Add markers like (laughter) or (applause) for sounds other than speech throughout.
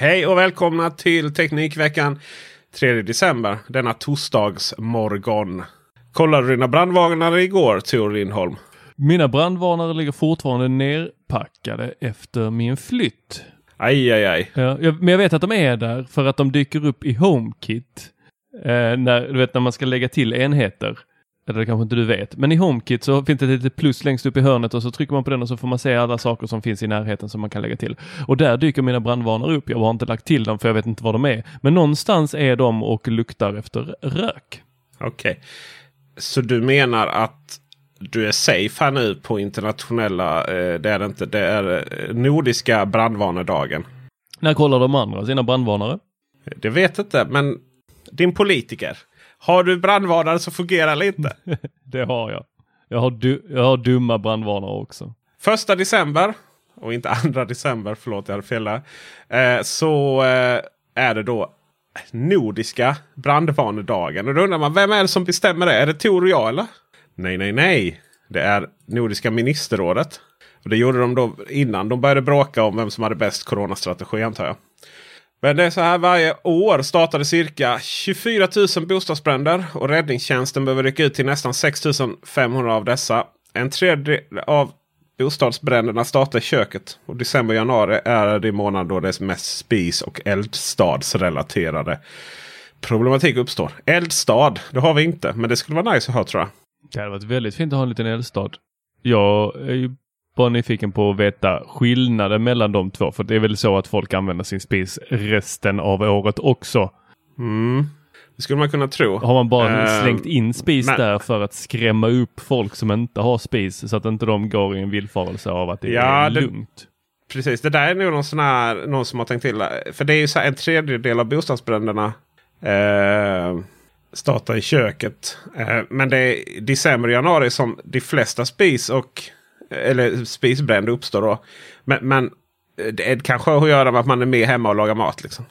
Hej och välkomna till Teknikveckan 3 december. Denna torsdagsmorgon. Kollade du dina brandvarnare igår Tor Lindholm? Mina brandvarnare ligger fortfarande nerpackade efter min flytt. Aj, aj, aj. Ja, men jag vet att de är där för att de dyker upp i HomeKit. Eh, när, du vet när man ska lägga till enheter. Eller det kanske inte du vet. Men i HomeKit så finns det ett litet plus längst upp i hörnet och så trycker man på den och så får man se alla saker som finns i närheten som man kan lägga till. Och där dyker mina brandvarnare upp. Jag har inte lagt till dem för jag vet inte var de är. Men någonstans är de och luktar efter rök. Okej. Så du menar att du är safe här nu på internationella, eh, det är det inte, det är eh, Nordiska brandvarnedagen. När kollar de andra sina brandvarnare? Det vet inte, men din politiker. Har du brandvarnare så fungerar det inte. (laughs) Det har jag. Jag har, du, jag har dumma brandvarnare också. Första december och inte (laughs) andra december, förlåt jag hade fel där. Eh, så eh, är det då Nordiska brandvarnedagen. Och då undrar man, vem är det som bestämmer det? Är det Tor och jag eller? Nej, nej, nej. Det är Nordiska ministerrådet. Och Det gjorde de då innan de började bråka om vem som hade bäst coronastrategi antar jag. Men det är så här varje år startade cirka 24 000 bostadsbränder och räddningstjänsten behöver rycka ut till nästan 6 500 av dessa. En tredjedel av bostadsbränderna startar i köket. Och december och januari är det månad då det är mest spis och eldstadsrelaterade problematik uppstår. Eldstad, det har vi inte. Men det skulle vara nice att ha tror jag. Det hade varit väldigt fint att ha en liten eldstad. Jag är ju bara nyfiken på att veta skillnaden mellan de två. För det är väl så att folk använder sin spis resten av året också. Mm. Det skulle man kunna tro. Har man bara Eh, slängt in spis men- där för att skrämma upp folk som inte har spis så att inte de går i en villfarelse av att det Ja, är det- lugnt. Precis, det där är nog någon, sån här, någon som har tänkt till. För det är ju så en tredjedel av bostadsbränderna eh, startar i köket. Eh, men det är december och januari som de flesta spis och eller spisbränder uppstår då. Men, men det är kanske har att göra med att man är med hemma och lagar mat. Liksom.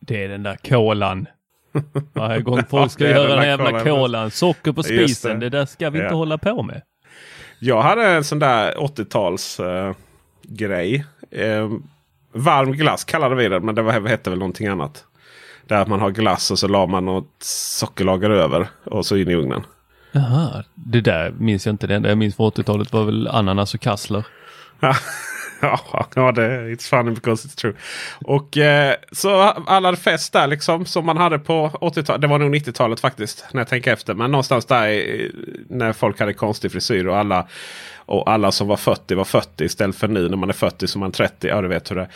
Det är den där kolan. (laughs) Varje gång folk ska Ja, det göra den den jävla kolan. kolan. Socker på spisen. det. Det. där ska vi inte Ja. hålla på med. Jag hade en sån där 80-tals eh, grej. Eh, varm glass kallade vi det, men det var, hette väl någonting annat. Där man har glass och så la man något sockerlager över och så in i ugnen. Jaha, det där minns jag inte. Det enda jag minns från 80-talet var väl ananas och kassler. ja, (laughs) det it's funny because it's true. Och eh, så alla fest där liksom som man hade på 80-talet. Det var nog 90-talet faktiskt när jag tänker efter. Men någonstans där i, när folk hade konstig frisyr och alla och alla som var 40 var 40 istället för nu när man är 40 som man är 30. Ja, du vet hur det är.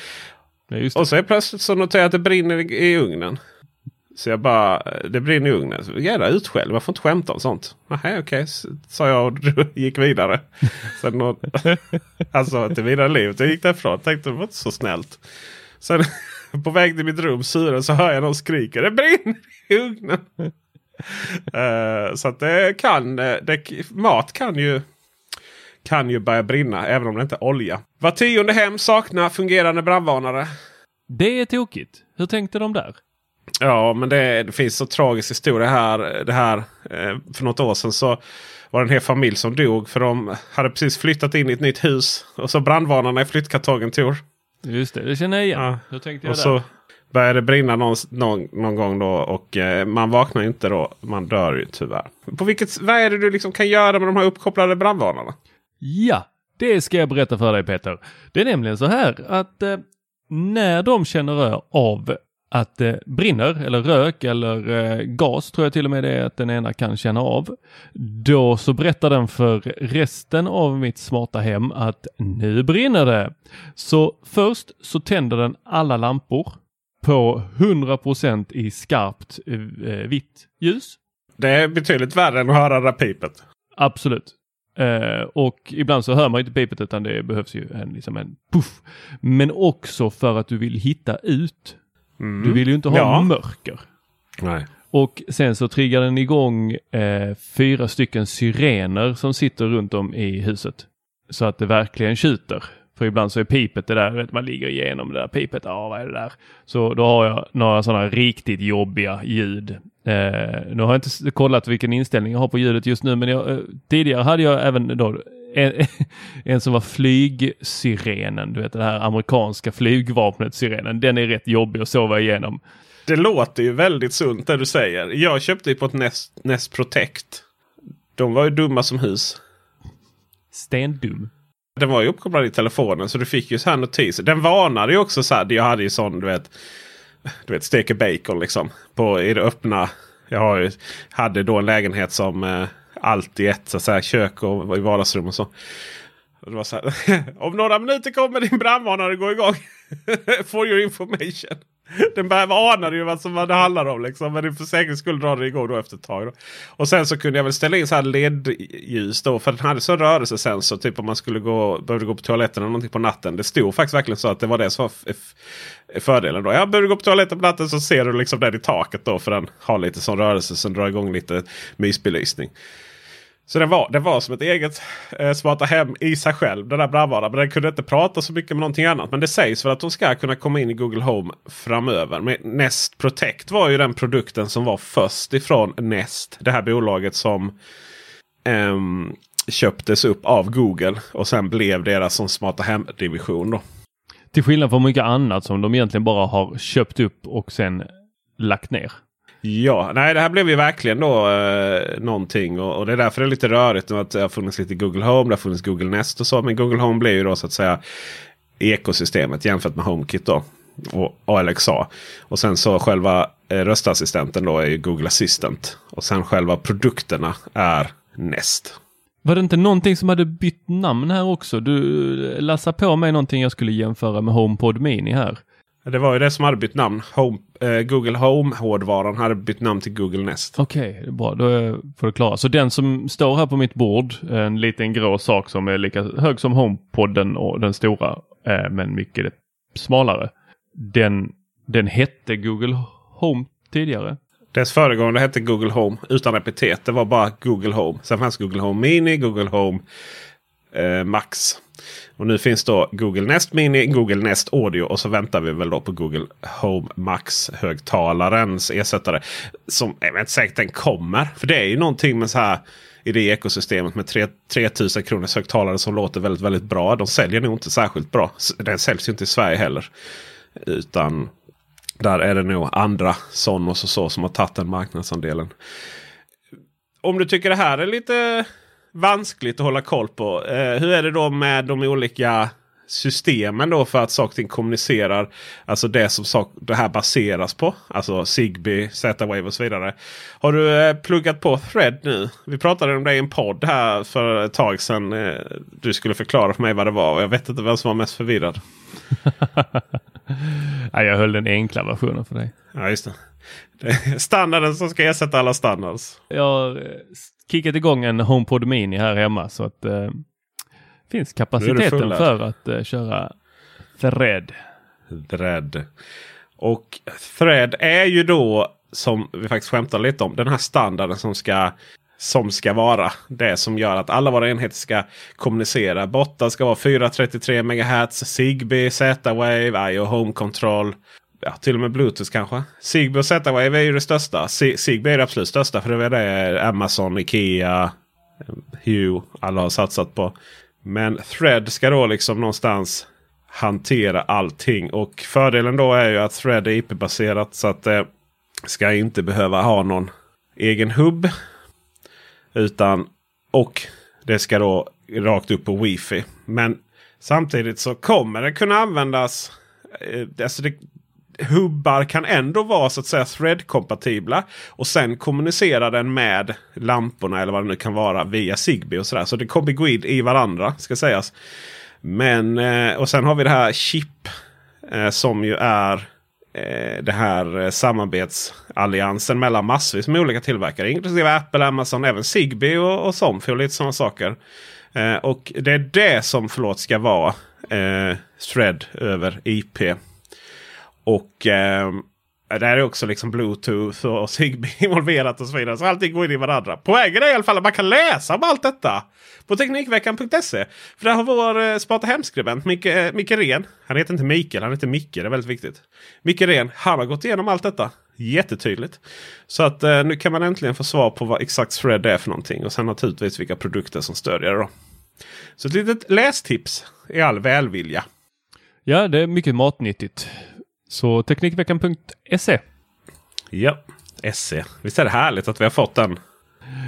Ja. Och så är plötsligt så noterar jag att det brinner i, i ugnen. Så jag bara, det brinner i ugnen. Så, Jävla utskälld, man får inte skämta om sånt. Nej, okej, sa jag och (laughs) gick vidare. Sen, någon, (laughs) alltså till vidare livet. Jag gick därifrån tänkte det var inte så snällt. Sen (laughs) på väg till mitt rum, syren, så hör jag någon skrika. Det brinner i ugnen. uh, så att det kan, eh, det, mat kan ju kan ju börja brinna även om det inte är olja. Var tionde hem saknar fungerande brandvarnare. Det är tokigt. Hur tänkte de där? Ja, men det, det finns så tragisk historia här. Det här eh, för något år sedan så var det en hel familj som dog. För de hade precis flyttat in i ett nytt hus. Och så brandvarnarna i flyttkartongen Tor. Just det, det känner jag igen. Ja. Och där? så började det brinna någon, någon, någon gång då. Och eh, man vaknar inte då. Man dör ju tyvärr. På vilket, vad är det du liksom kan göra med de här uppkopplade brandvarnarna? Ja, Det ska jag berätta för dig Peter. Det är nämligen så här att eh, när de känner av att det brinner eller rök eller eh, gas tror jag till och med det är att den ena kan känna av. Då så berättar den för resten av mitt smarta hem att nu brinner det. Så först så tänder den alla lampor på 100% i skarpt eh, vitt ljus. Det är betydligt värre än att höra det där pipet. Absolut. Uh, och ibland så hör man inte pipet utan det behövs ju en, liksom en puff. Men också för att du vill hitta ut. Mm. Du vill ju inte ha Ja. mörker. Nej. Och sen så triggar den igång eh, fyra stycken syrener som sitter runt om i huset. Så att det verkligen tjuter. För ibland så är pipet det där, vet, man ligger igenom det där pipet. Ja, vad är det där? Så då har jag några sådana riktigt jobbiga ljud. Eh, nu har jag inte kollat vilken inställning jag har på ljudet just nu, men jag, eh, tidigare hade jag även då en, (laughs) en som var flygsyrenen, du vet det här amerikanska flygvapnet syrenen. Den är rätt jobbig att sova igenom. Det låter ju väldigt sunt det du säger. Jag köpte ju på ett Nest, Nest Protect. De var ju dumma som hus. Stendum. Den var ju uppkopplad i telefonen så du fick ju så här notiser. Den varnade ju också så här. Jag hade ju sån du vet. Du vet steker bacon liksom. På, I det öppna. Jag har ju, hade då en lägenhet som eh, allt i ett så att säga, kök och i vardagsrum och så. Och det var så här, (laughs) Om några minuter kommer din brandvarnare gå igång. (laughs) For your information. Den började anade ju vad som vad det handlar om. Liksom. Men för säkerhets skull drar det igång då efter ett tag. Då. Och sen så kunde jag väl ställa in så här LED-ljus då. För den hade så rörelsesensor. Typ om man skulle gå, behövde gå på toaletten eller någonting på natten. Det stod faktiskt verkligen så att det var det som var fördelen. Då. Jag behöver du gå på toaletten på natten så ser du liksom den i taket då. För den har lite sån rörelse som drar igång lite mysbelysning. Så det var, den var som ett eget eh, smarta hem i sig själv. Den där brandvarnaren. Men den kunde inte prata så mycket med någonting annat. Men det sägs väl att de ska kunna komma in i Google Home framöver. Men Nest Protect var ju den produkten som var först ifrån Nest. Det här bolaget som eh, köptes upp av Google. Och sen blev deras som smarta hem-division. då. Till skillnad från mycket annat som de egentligen bara har köpt upp och sen lagt ner. Ja, nej det här blev ju verkligen då eh, någonting. Och, och det är därför det är lite rörigt nu att det har funnits lite Google Home, det har funnits Google Nest och så. Men Google Home blir ju då så att säga ekosystemet jämfört med HomeKit då. Och Alexa. Och sen så själva eh, röstassistenten då är ju Google Assistant. Och sen själva produkterna är Nest. Var det inte någonting som hade bytt namn här också? Du eh, lassade på mig någonting jag skulle jämföra med HomePod Mini här. Det var ju det som hade bytt namn. Home, eh, Google Home-hårdvaran hade bytt namn till Google Nest. Okej, är bra. Då får du klara. Så den som står här på mitt bord, en liten grå sak som är lika hög som HomePodden och den stora, eh, men mycket smalare. Den, den hette Google Home tidigare. Dess föregångare hette Google Home utan epitet. Det var bara Google Home. Sen fanns Google Home Mini, Google Home eh, Max. Och nu finns då Google Nest Mini, Google Nest Audio och så väntar vi väl då på Google Home Max högtalarens ersättare. Som jag vet inte säkert den kommer. För det är ju någonting med så här i det ekosystemet med 3 3000 kronors högtalare som låter väldigt, väldigt bra. De säljer nog inte särskilt bra. Den säljs ju inte i Sverige heller. Utan där är det nog andra Sonos och så som har tagit den marknadsandelen. Om du tycker det här är lite vanskligt att hålla koll på. Eh, hur är det då med de olika systemen då för att saker och ting kommunicerar? Alltså det som sak, det här baseras på. Alltså Zigbee, Z-Wave och så vidare. Har du eh, pluggat på Thread nu? Vi pratade om det i en podd här för ett tag sedan. Eh, du skulle förklara för mig vad det var. och Jag vet inte vem som var mest förvirrad. (laughs) (laughs) Nej, jag höll den enkla versionen för dig. Ja, just det. det standarden som ska ersätta alla standards. Jag har eh, kickat igång en HomePod Mini här hemma så att eh, finns kapaciteten för att eh, köra Thread. Thread. Och Thread är ju då, som vi faktiskt skämtar lite om, den här standarden som ska, som ska vara det som gör att alla våra enheter ska kommunicera. Botten ska vara 433 MHz, Zigbee, Z-Wave, IO Home Control. Ja, till och med Bluetooth kanske. Zigbee och Z-Wave är ju det största. Zigbee är det absolut största för det är det Amazon, Ikea, Hue alla har satsat på. Men Thread ska då liksom någonstans hantera allting. Och fördelen då är ju att Thread är IP-baserat så att det ska inte behöva ha någon egen hubb. Utan och det ska då rakt upp på wifi. Men samtidigt så kommer det kunna användas. Eh, alltså det, hubbar kan ändå vara så att säga thread-kompatibla. Och sen kommunicera den med lamporna eller vad det nu kan vara via Zigbee och sådär. Så det kommer gå in i varandra ska sägas. Men eh, och sen har vi det här chip eh, som ju är eh, Eh, det här eh, samarbetsalliansen mellan massvis med olika tillverkare. Inklusive Apple, Amazon, även Zigbee och, och Somfy och lite sådana saker. Eh, och det är det som förlåt ska vara thread över IP. Och eh, där är också liksom Bluetooth och Zigbee (laughs) involverat och så vidare. Så allting går in i varandra. Poängen är i alla fall att man kan läsa om allt detta på Teknikveckan.se. För där har vår eh, smarta hemskribent Micke, eh, Micke Ren. Han heter inte Mikael, han heter Micke. Det är väldigt viktigt. Micke Ren, han har gått igenom allt detta. Jättetydligt. Så att eh, nu kan man äntligen få svar på vad exakt Thread är för någonting. Och sen naturligtvis vilka produkter som stödjer det. Då. Så ett litet lästips i all välvilja. Ja, det är mycket matnyttigt. Så Teknikveckan.se. Ja, SE. Visst är det härligt att vi har fått den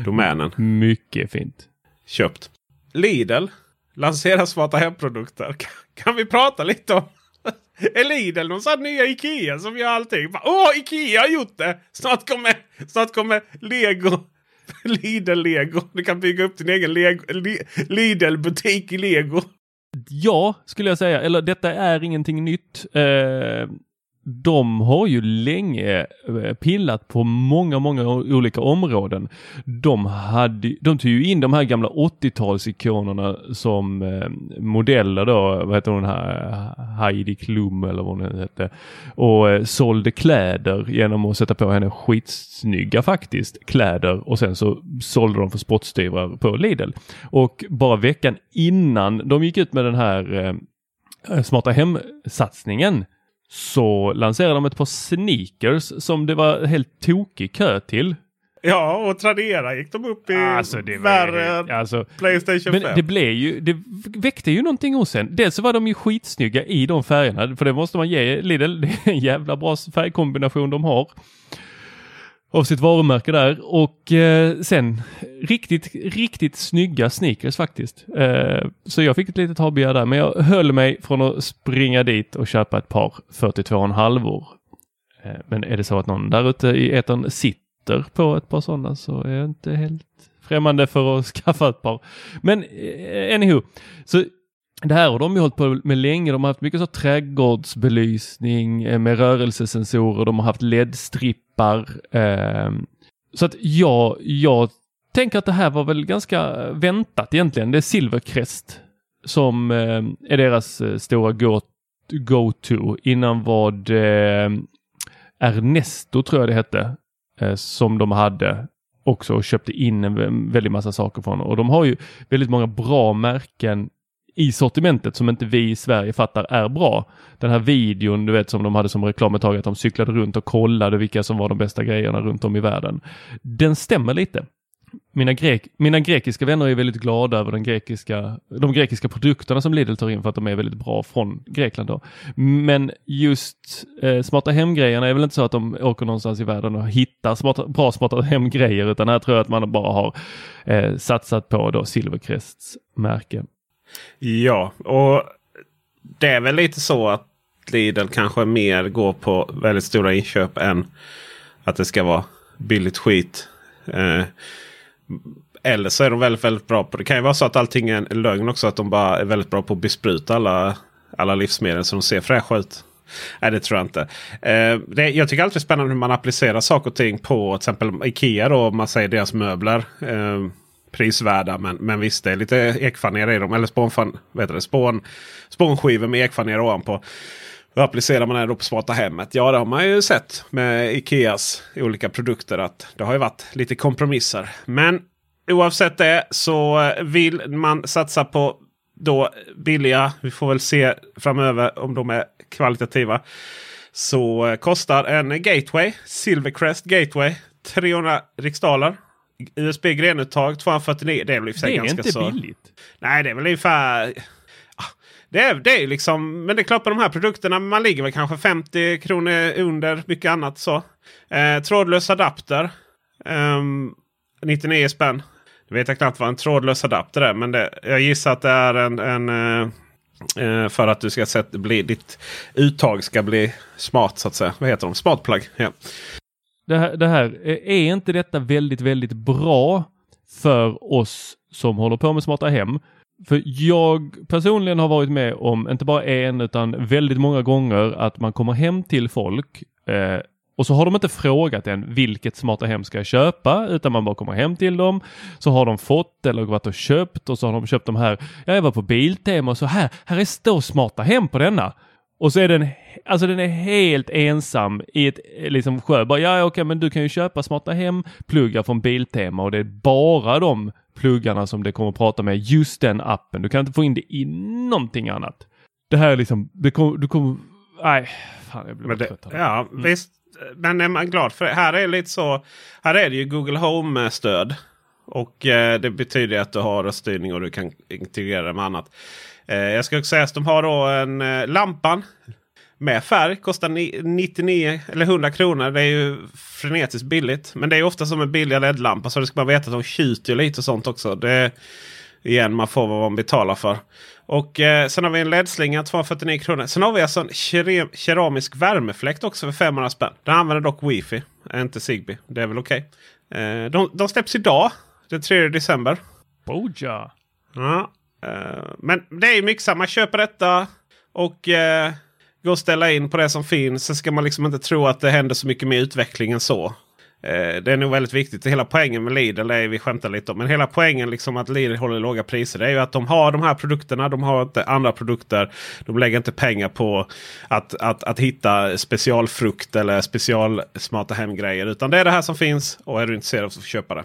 domänen? Mycket fint. Köpt. Lidl lanserar smarta hemprodukter. Kan vi prata lite om (laughs) är Lidl någon sån nya Ikea som gör allting? Åh, Ikea har gjort det! Snart kommer, snart kommer Lego. (laughs) Lidl Lego. Du kan bygga upp din egen Lidl-butik i Lego. Ja, skulle jag säga. Eller detta är ingenting nytt. Eh, de har ju länge eh, pillat på många, många olika områden. De, hade, de tog ju in de här gamla 80-talsikonerna som eh, modeller då, vad heter hon här, Heidi Klum eller vad hon hette, och eh, sålde kläder genom att sätta på henne skitsnygga faktiskt kläder och sen så sålde de för spottstyvrar på Lidl. Och bara veckan innan de gick ut med den här eh, eh smarta hem-satsningen så lanserade de ett par sneakers som det var helt tokig kö till. Ja, och Tradera gick de upp i alltså, det än alltså, Playstation 5. Men det blev ju, det väckte ju någonting hos en. Dels så var de ju skitsnygga i de färgerna, för det måste man ge Lidl. (laughs) Det är en jävla bra färgkombination de har av sitt varumärke där och eh, sen riktigt, riktigt snygga sneakers faktiskt. Eh, så jag fick ett litet hobbygär där men jag höll mig från att springa dit och köpa ett par 42,5 år. Eh, men är det så att någon där ute i etern sitter på ett par sådana så är jag inte helt främmande för att (laughs) skaffa ett par. Men eh, anywho, så det här har de ju hållit på med länge. De har haft mycket så trädgårdsbelysning eh, med rörelsesensorer. De har haft LED-strippar. Ehm. Så att ja, jag tänker att det här var väl ganska eh, väntat egentligen. Det är Silvercrest som eh, är deras stora go-to. Innan vad det Ernesto tror jag det hette som de hade också och köpte in en väldig massa saker från. Och de har ju väldigt många bra märken i sortimentet som inte vi i Sverige fattar är bra. Den här videon du vet som de hade som reklam ett tag att de cyklade runt och kollade vilka som var de bästa grejerna runt om i världen. Den stämmer lite. Mina, grek mina grekiska vänner är väldigt glada över den grekiska, de grekiska produkterna som Lidl tar in för att de är väldigt bra från Grekland. Då. Men just eh, smarta hemgrejerna är väl inte så att de åker någonstans i världen och hittar smarta, bra smarta hemgrejer utan här tror jag att man bara har eh, satsat på då Silvercrests märke. Ja, och det är väl lite så att Lidl kanske mer går på väldigt stora inköp än att det ska vara billigt skit. Eh, eller så är de väldigt, väldigt bra på det. kan ju vara så att allting är en lögn också. Att de bara är väldigt bra på att bespruta alla, alla livsmedel så de ser fräscha ut. Nej, det tror jag inte. Eh, det, jag tycker alltid det är spännande hur man applicerar saker och ting på till exempel Ikea. Då, om man säger deras möbler. Eh, prisvärda. Men, men visst, det är lite ekfaner i dem. Eller spånfan, vet det, spån, spånskivor med ekfaner ovanpå. Hur applicerar man det då på smarta hemmet? Ja, det har man ju sett med Ikeas olika produkter. att Det har ju varit lite kompromisser. Men oavsett det så vill man satsa på då billiga. Vi får väl se framöver om de är kvalitativa. Så kostar en Gateway, Silvercrest Gateway, 300 riksdaler. USB-grenuttag 249. Det är väl i och för sig det är ganska inte så. billigt. Nej, det är väl ungefär... Det är, det är liksom, men det är klart på de här produkterna man ligger väl kanske 50 kronor under mycket annat så. Eh, trådlös adapter. Um, 99 spänn. Det vet jag knappt vad en trådlös adapter är. Men det, jag gissar att det är en, en eh, eh för att du ska sätta, bli, ditt uttag ska bli smart så att säga. Vad heter de? Smart plug. Ja. Det här, det här, eh, är inte detta väldigt, väldigt bra för oss som håller på med smarta hem? För jag personligen har varit med om, inte bara en utan väldigt många gånger att man kommer hem till folk eh, och så har de inte frågat än vilket smarta hem ska jag köpa utan man bara kommer hem till dem. Så har de fått eller varit och köpt och så har de köpt de här. Jag var på Biltema och så här, här är står smarta hem på denna. Och så är den, alltså den är helt ensam i ett liksom sjö. Bara, ja, okej, men du kan ju köpa smarta hem pluggar från Biltema och det är bara de pluggarna som det kommer att prata med just den appen. Du kan inte få in det i någonting annat. Det här är liksom, det kommer, du kommer, nej, fan jag blir men det, trött. Ja, mm. visst. Men är man glad för det? Här är lite så. Här är det ju Google Home-stöd. Och eh, det betyder att du har röststyrning och du kan integrera det med annat. Eh, jag ska också säga att de har då en eh, lampan med färg. Kostar 99 eller 100 kronor. Det är ju frenetiskt billigt. Men det är ofta som en billig LED-lampa. Så det ska man veta att de tjuter lite och sånt också. Det igen, man får vad man betalar för. Och eh, sen har vi en LED-slinga 249 kronor. Sen har vi alltså en keramisk värmefläkt också för 500 spänn. Den använder dock wifi, inte Zigbee. Det är väl okej. Okay. Eh, de, de släpps idag, den 3 december. Boja! Ja, Eh, men det är mycket samma. Man köper detta och eh, går och ställa in på det som finns. Sen ska man liksom inte tro att det händer så mycket med utveckling än så. Eh, det är nog väldigt viktigt. Hela poängen med Lidl är vi skämtar lite om. Men hela poängen liksom att Lidl håller låga priser. Det är ju att de har de här produkterna. De har inte andra produkter. De lägger inte pengar på att, att, att hitta specialfrukt eller specialsmarta hemgrejer. Utan det är det här som finns. Och är du intresserad så får köpa det.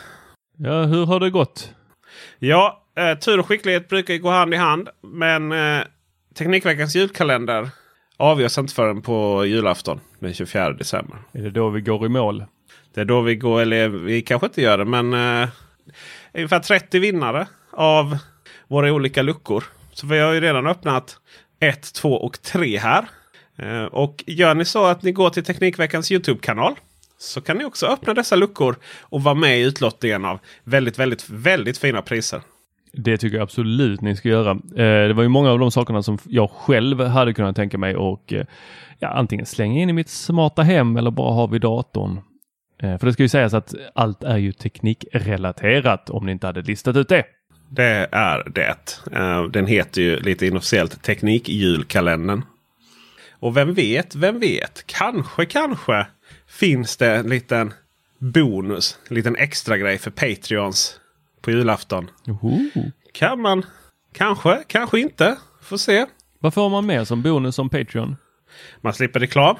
Ja, hur har det gått? Ja, eh, tur och skicklighet brukar gå hand i hand. Men eh, Teknikveckans julkalender avgörs inte förrän på julafton den 24 december. Är det då vi går i mål? Det är då vi går, eller vi kanske inte gör det, men eh, ungefär 30 vinnare av våra olika luckor. Så vi har ju redan öppnat 1, 2 och 3 här. Eh, och gör ni så att ni går till Teknikveckans Youtube-kanal så kan ni också öppna dessa luckor och vara med i utlottningen av väldigt, väldigt, väldigt fina priser. Det tycker jag absolut ni ska göra. Eh, det var ju många av de sakerna som jag själv hade kunnat tänka mig och eh, ja, antingen slänga in i mitt smarta hem eller bara ha vid datorn. Eh, för det ska ju sägas att allt är ju teknikrelaterat om ni inte hade listat ut det. Det är det. Den heter ju lite inofficiellt Teknikjulkalendern. Och vem vet, vem vet. Kanske, kanske finns det en liten bonus. En liten extra grej för Patreons på julafton. Oho. Kan man? Kanske, kanske inte. Får se. Vad får man mer som bonus som Patreon? Man slipper reklam.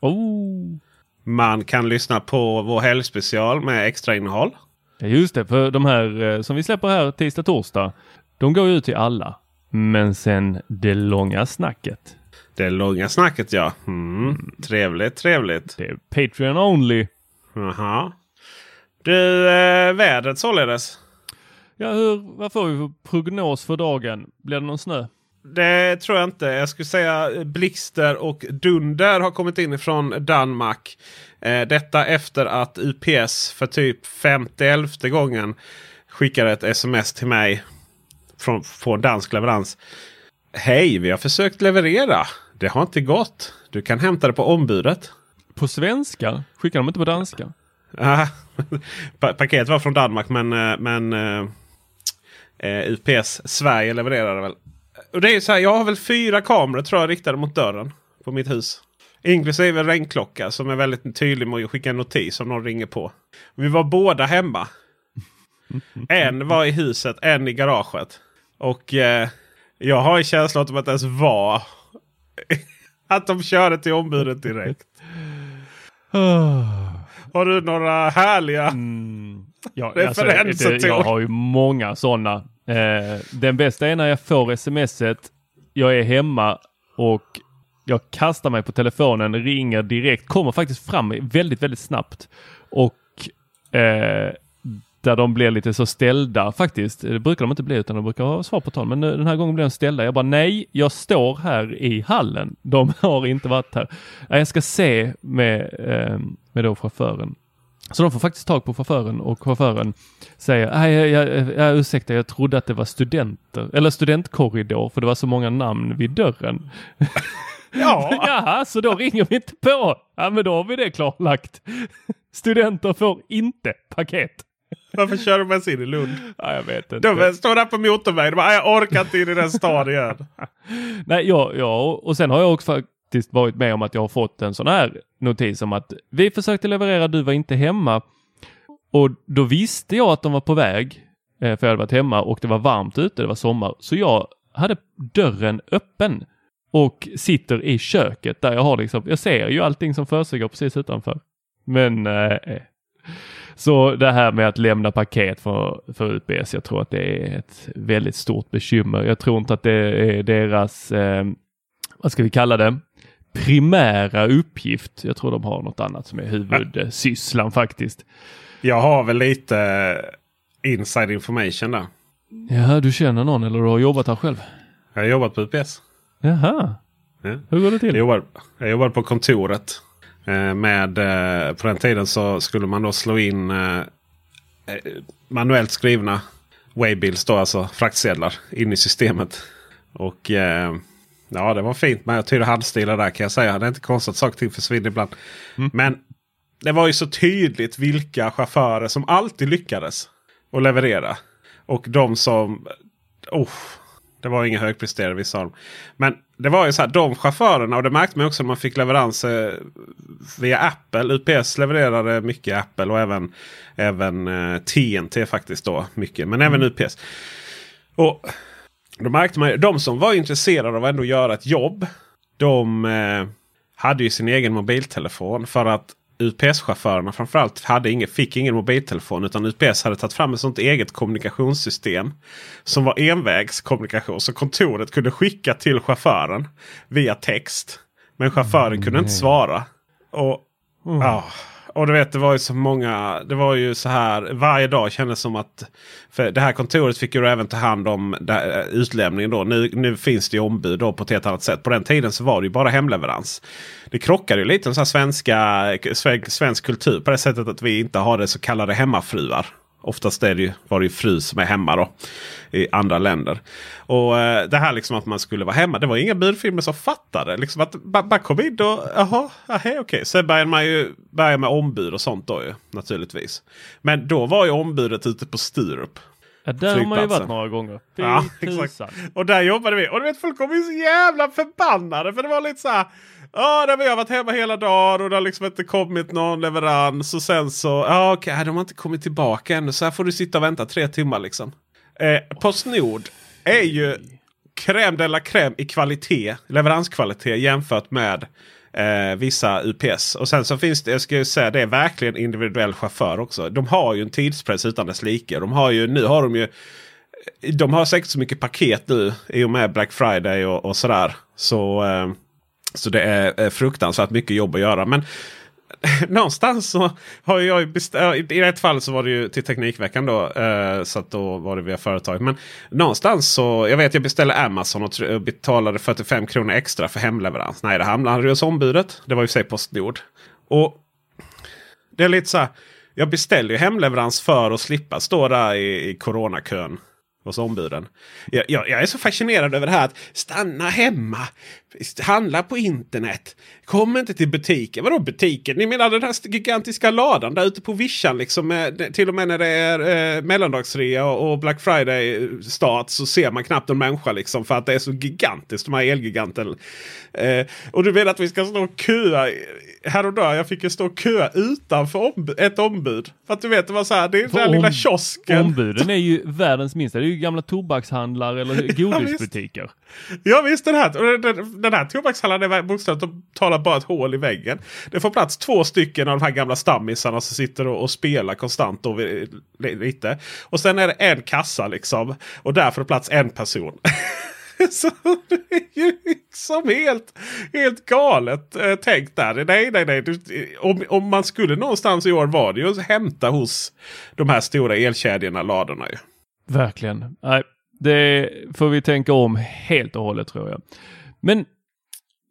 Oh. Man kan lyssna på vår helgspecial med extra innehåll. Ja, just det, för de här eh, som vi släpper här tisdag, torsdag, de går ju ut till alla. Men sen det långa snacket. Det långa snacket ja. Mm. Trevligt, trevligt. Det är Patreon only. Jaha. Du, eh, vädret således. Ja, hur, vad får vi för prognos för dagen? Blir det någon snö? Det tror jag inte. Jag skulle säga blixter och dunder har kommit in från Danmark. Eh, detta efter att UPS för typ 50 gången skickade ett sms till mig från, från dansk leverans. Hej, vi har försökt leverera. Det har inte gått. Du kan hämta det på ombudet. På svenska? Skickar de inte på danska? Ah, (laughs) pa- paket var från Danmark men, eh, men eh, eh, UPS Sverige levererade väl. Och det är så här, jag har väl fyra kameror tror jag riktade mot dörren på mitt hus. Inklusive regnklocka som är väldigt tydlig med att skicka en notis om någon ringer på. Vi var båda hemma. (laughs) En var i huset, en i garaget. Och eh, jag har en känsla av att det ens var (laughs) att de körde till ombudet direkt. Har du några härliga Ja, Referenser det, till- jag har ju många sådana. Eh, den bästa är när jag får smset. Jag är hemma och jag kastar mig på telefonen, ringer direkt, kommer faktiskt fram väldigt, väldigt snabbt. Och eh, där de blir lite så ställda faktiskt. Det brukar de inte bli utan de brukar ha svar på tal. Men nu, den här gången blev de ställda. Jag bara nej, jag står här i hallen. De (laughs) har inte varit här. Ja, Jag ska se med, eh, med då chauffören. Så de får faktiskt tag på chauffören och chauffören säger, nej, jag, jag, jag, ursäkta, jag trodde att det var studenter, eller studentkorridor, för det var så många namn vid dörren. (laughs) Ja, (laughs) Jaha, så då ringer vi inte på. Ja, men då har vi det klarlagt. Studenter får inte paket. Varför kör de ens in i Lund? (laughs) Ja, jag vet inte. De står där på motorvägen och bara, "Nej, jag orkar inte in i den staden igen. (laughs) Nej, ja, ja, och sen har jag också faktiskt varit med om att jag har fått en sån här notis om att vi försökte leverera, du var inte hemma. Och då visste jag att de var på väg, eh, för jag hade varit hemma och det var varmt ute, det var sommar. Så jag hade dörren öppen och sitter i köket där jag har liksom, jag ser ju allting som försiggår precis utanför. Men eh, så det här med att lämna paket för, för UPS, jag tror att det är ett väldigt stort bekymmer. Jag tror inte att det är deras, eh, vad ska vi kalla det, primära uppgift. Jag tror de har något annat som är huvudsysslan faktiskt. Jag har väl lite inside information där. Ja, du känner någon eller du har jobbat här själv? Jag har jobbat på UPS. Jaha, Ja. hur går det till? Jag jobbade, jag jobbade på kontoret. Eh, med, eh, på den tiden så skulle man då slå in eh, manuellt skrivna waybills, då, alltså fraktsedlar, in i systemet. Och ja, det var fint med tydliga handstilar där kan jag säga. Det är inte konstigt att saker och ting försvinner ibland. Men det var ju så tydligt vilka chaufförer som alltid lyckades att leverera. Och de som... Oh, det var inga högpresterare vissa av dem. Men det var ju så här, de chaufförerna och det märkte man också när man fick leveranser via Apple. UPS levererade mycket Apple och även, även eh, TNT faktiskt då. Mycket, men även UPS. Och då märkte man de som var intresserade av att ändå göra ett jobb. De eh, hade ju sin egen mobiltelefon för att UPS-chaufförerna framförallt hade ingen, fick ingen mobiltelefon. Utan UPS hade tagit fram ett sånt eget kommunikationssystem. Som var envägskommunikation. Så kontoret kunde skicka till chauffören via text. Men chauffören kunde inte svara. Och, ja, och du vet det var ju så många. Det var ju så här varje dag kändes som att. För det här kontoret fick ju även ta hand om eh, utlämningen då. Nu, nu finns det ju ombud då på ett helt annat sätt. På den tiden så var det ju bara hemleverans. Det krockade ju lite med så svenska, eh, svensk, svensk kultur på det sättet att vi inte har det så kallade hemmafruar. Oftast är det ju, var det ju fru som är hemma då. I andra länder. Och eh, det här liksom att man skulle vara hemma. Det var inga budfirmor som fattade. Liksom att bara, kom in och jaha, okej. Okay. Sen började man ju börja med ombud och sånt då ju naturligtvis. Men då var ju ombudet ute på Sturup. Ja, där har man ju varit några gånger. Ja, exakt. Och där jobbade vi. Och du vet folk kom ju så jävla förbannade. För det var lite så här. Ja, där vi har varit hemma hela dagen och det har liksom inte kommit någon leverans. Och sen så, ja okej, de har inte kommit tillbaka ännu. Så här får du sitta och vänta tre timmar liksom. Eh, Postnord är ju crème de la crème i kvalitet, leveranskvalitet jämfört med eh, vissa UPS. Och sen så finns det, jag ska ju säga, det är verkligen individuell chaufför också. De har ju en tidspress utan dess like. De har ju, nu har de ju de har säkert så mycket paket nu i och med Black Friday och, och sådär. Så, eh, så det är fruktansvärt mycket jobb att göra. Men (laughs) någonstans så har jag ju beställt. I ett fall så var det ju till Teknikveckan då. Eh, så att då var det via företaget. Men någonstans så. Jag vet jag beställde Amazon och betalade 45 kronor extra för hemleverans. Nej det hamnade hos ombudet. Det var ju för sig Postnord. Och det är lite så här. Jag beställer ju hemleverans för att slippa stå där i, i coronakön hos ombuden. Jag, jag, jag är så fascinerad över det här att stanna hemma. Handla på internet. Kom inte till butiken. Vadå butiken? Ni menar den här gigantiska ladan där ute på vischan. Liksom, med, till och med när det är eh, mellandagsrea och, och Black Friday start så ser man knappt en människa. Liksom, för att det är så gigantiskt. De här Elgiganten. Eh, och du menar att vi ska stå och köa. Häromdagen jag fick ju stå och köa utanför ombu- ett ombud. För att du vet det var så här. Det är den där lilla kiosken. Ombuden är ju världens minsta. Det är ju gamla tobakshandlare eller (laughs) godisbutiker. Ja visst den här, den, den här tobakshallen är bokstavligt talat bara ett hål i väggen. Det får plats två stycken av de här gamla stammisarna som sitter och, och spelar konstant. Li- lite. och sen är det en kassa liksom. Och där får det plats en person. (laughs) Så det är ju liksom helt, helt galet eh, tänkt där. Nej, nej, nej. Du, om, om man skulle någonstans i år var det ju att hämta hos de här stora elkedjorna, ladorna ju. Verkligen. Nej, det får vi tänka om helt och hållet tror jag. Men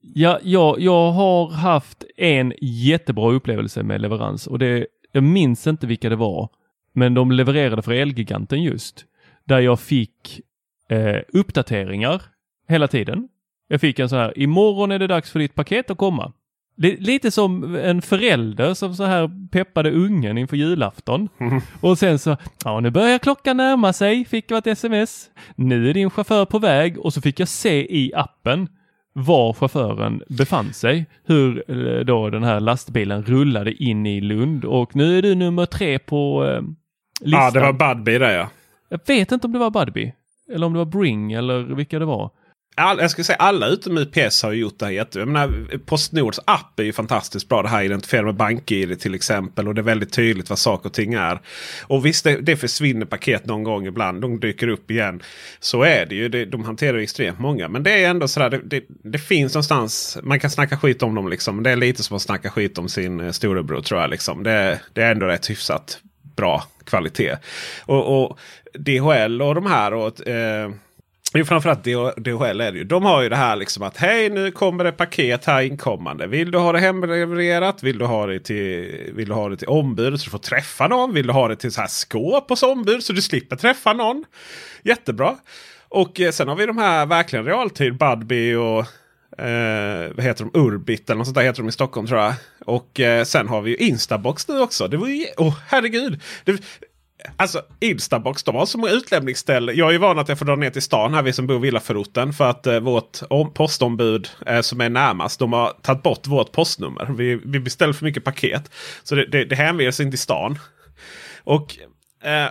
ja, jag, jag har haft en jättebra upplevelse med leverans och det, jag minns inte vilka det var. Men de levererade för Elgiganten just. Där jag fick eh, uppdateringar hela tiden. Jag fick en sån här, imorgon är det dags för ditt paket att komma. Li- Lite som en förälder som så här peppade ungen inför julafton. (laughs) Och sen så, ja nu börjar klockan närma sig, fick jag ett sms. Nu är din chaufför på väg och så fick jag se i appen var chauffören befann sig. Hur eh, då den här lastbilen rullade in i Lund och nu är du nummer tre på eh, listan. Ja, det var Budbee där ja. Jag vet inte om det var Budbee eller om det var Bring eller vilka det var. All, jag skulle säga alla utom UPS har gjort det här jätte... Jag menar, Postnords app är ju fantastiskt bra. Det här identifierar med BankID till exempel. Och det är väldigt tydligt vad saker och ting är. Och visst, det, det försvinner paket någon gång ibland. De dyker upp igen. Så är det ju. Det, de hanterar ju extremt många. Men det är ändå sådär. Det, det, det finns någonstans. Man kan snacka skit om dem liksom. Det är lite som att snacka skit om sin eh, storebror tror jag. Liksom. Det, det är ändå rätt hyfsat bra kvalitet. Och, och DHL och de här. och eh, men framförallt DHL är det ju. De har ju det här liksom att hej nu kommer det paket här inkommande. Vill du ha det hemlevererat? Vill du ha det till, vill du ha det till ombud så du får träffa någon? Vill du ha det till så här skåp hos ombud så du slipper träffa någon? Jättebra. Och eh, sen har vi de här verkligen realtid Budbee och eh, vad heter de? Urbit eller något sånt där heter de i Stockholm tror jag. Och eh, sen har vi ju Instabox nu också. Det var ju, oh, herregud. Det, Alltså Instabox, de har så många utlämningsställen. Jag är ju van att jag får dra ner till stan här, vi som bor i villaförorten. För att eh, vårt postombud eh, som är närmast, de har tagit bort vårt postnummer. Vi, vi beställer för mycket paket. Så det, det, det hänvisar inte till stan. Och eh,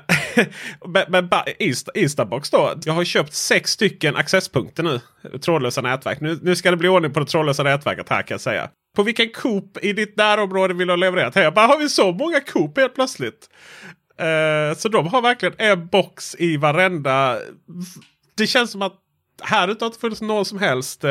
(laughs) men, Insta, Instabox då. Jag har köpt sex stycken accesspunkter nu. Trådlösa nätverk. Nu, nu ska det bli ordning på det trådlösa nätverket här kan jag säga. På vilken Coop i ditt närområde vill du ha levererat? Här, jag bara, har vi så många Coop helt plötsligt? Eh, så de har verkligen en box i varenda. Det känns som att här ute har inte funnits någon som helst eh,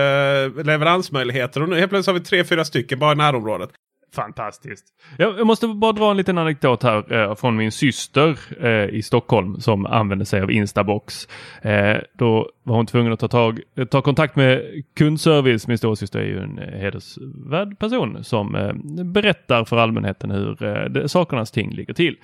leveransmöjligheter. Och nu helt plötsligt har vi tre, fyra stycken bara i närområdet. Fantastiskt. Jag jag måste bara dra en liten anekdot här eh, från min syster eh, i Stockholm som använde sig av Instabox. Eh, då var hon tvungen att ta, tag, eh, ta kontakt med kundservice. Min storasyster är ju en eh, hedersvärd person som eh, berättar för allmänheten hur eh, det, sakernas ting ligger till.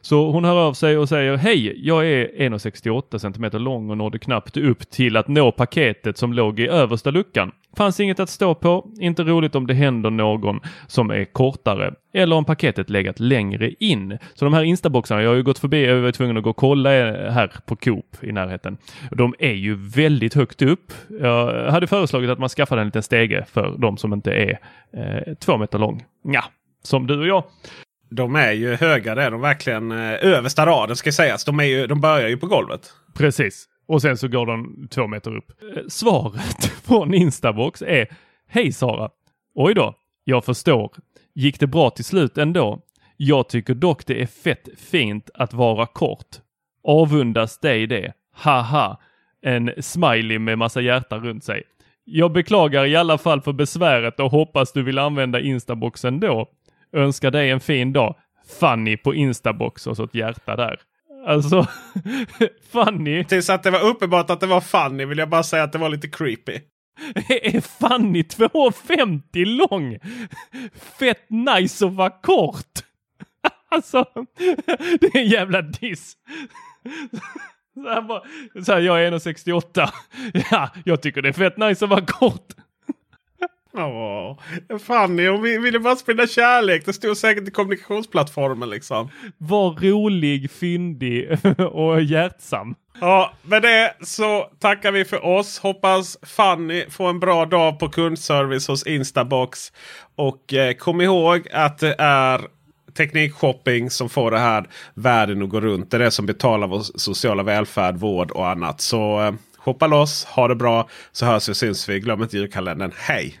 Så hon hör av sig och säger Hej, jag är 1,68 cm lång och nådde knappt upp till att nå paketet som låg i översta luckan. Fanns inget att stå på. Inte roligt om det händer någon som är kortare eller om paketet legat längre in. Så de här instaboxarna, jag har ju gått förbi, jag var tvungen att gå och kolla här på Coop i närheten. De är ju väldigt högt upp. Jag hade föreslagit att man skaffade en liten stege för de som inte är eh, två meter lång. Ja, som du och jag. De är ju höga, det är de verkligen. Eh, översta raden ska sägas. De, är ju, de börjar ju på golvet. Precis. Och sen så går de två meter upp. Eh, svaret (laughs) från Instabox är Hej Sara! Oj då, jag förstår. Gick det bra till slut ändå? Jag tycker dock det är fett fint att vara kort. Avundas dig det. Haha! En smiley med massa hjärta runt sig. Jag beklagar i alla fall för besväret och hoppas du vill använda Instabox ändå. Önskar dig en fin dag. Fanny på Instabox och så ett hjärta där. Alltså, (laughs) Fanny. Tills att det var uppenbart att det var Fanny vill jag bara säga att det var lite creepy. (laughs) Är Fanny 2,50 lång? Fett nice att vara kort. (laughs) Alltså, det är en jävla diss. Så här bara, så här, jag är 1,68. Ja, jag tycker det är fett nice att vara kort. Åh, Fanny hon ville bara sprida kärlek. Det stod säkert i kommunikationsplattformen liksom. Var rolig, fyndig (laughs) och hjärtsam. Ja, med det så tackar vi för oss. Hoppas Fanny får en bra dag på kundservice hos Instabox. Och eh, kom ihåg att det är teknikshopping som får det här världen att gå runt. Det är det som betalar vår sociala välfärd, vård och annat. Så eh, hoppa loss, ha det bra så hörs vi och syns vi. Glöm inte julkalendern. Hej!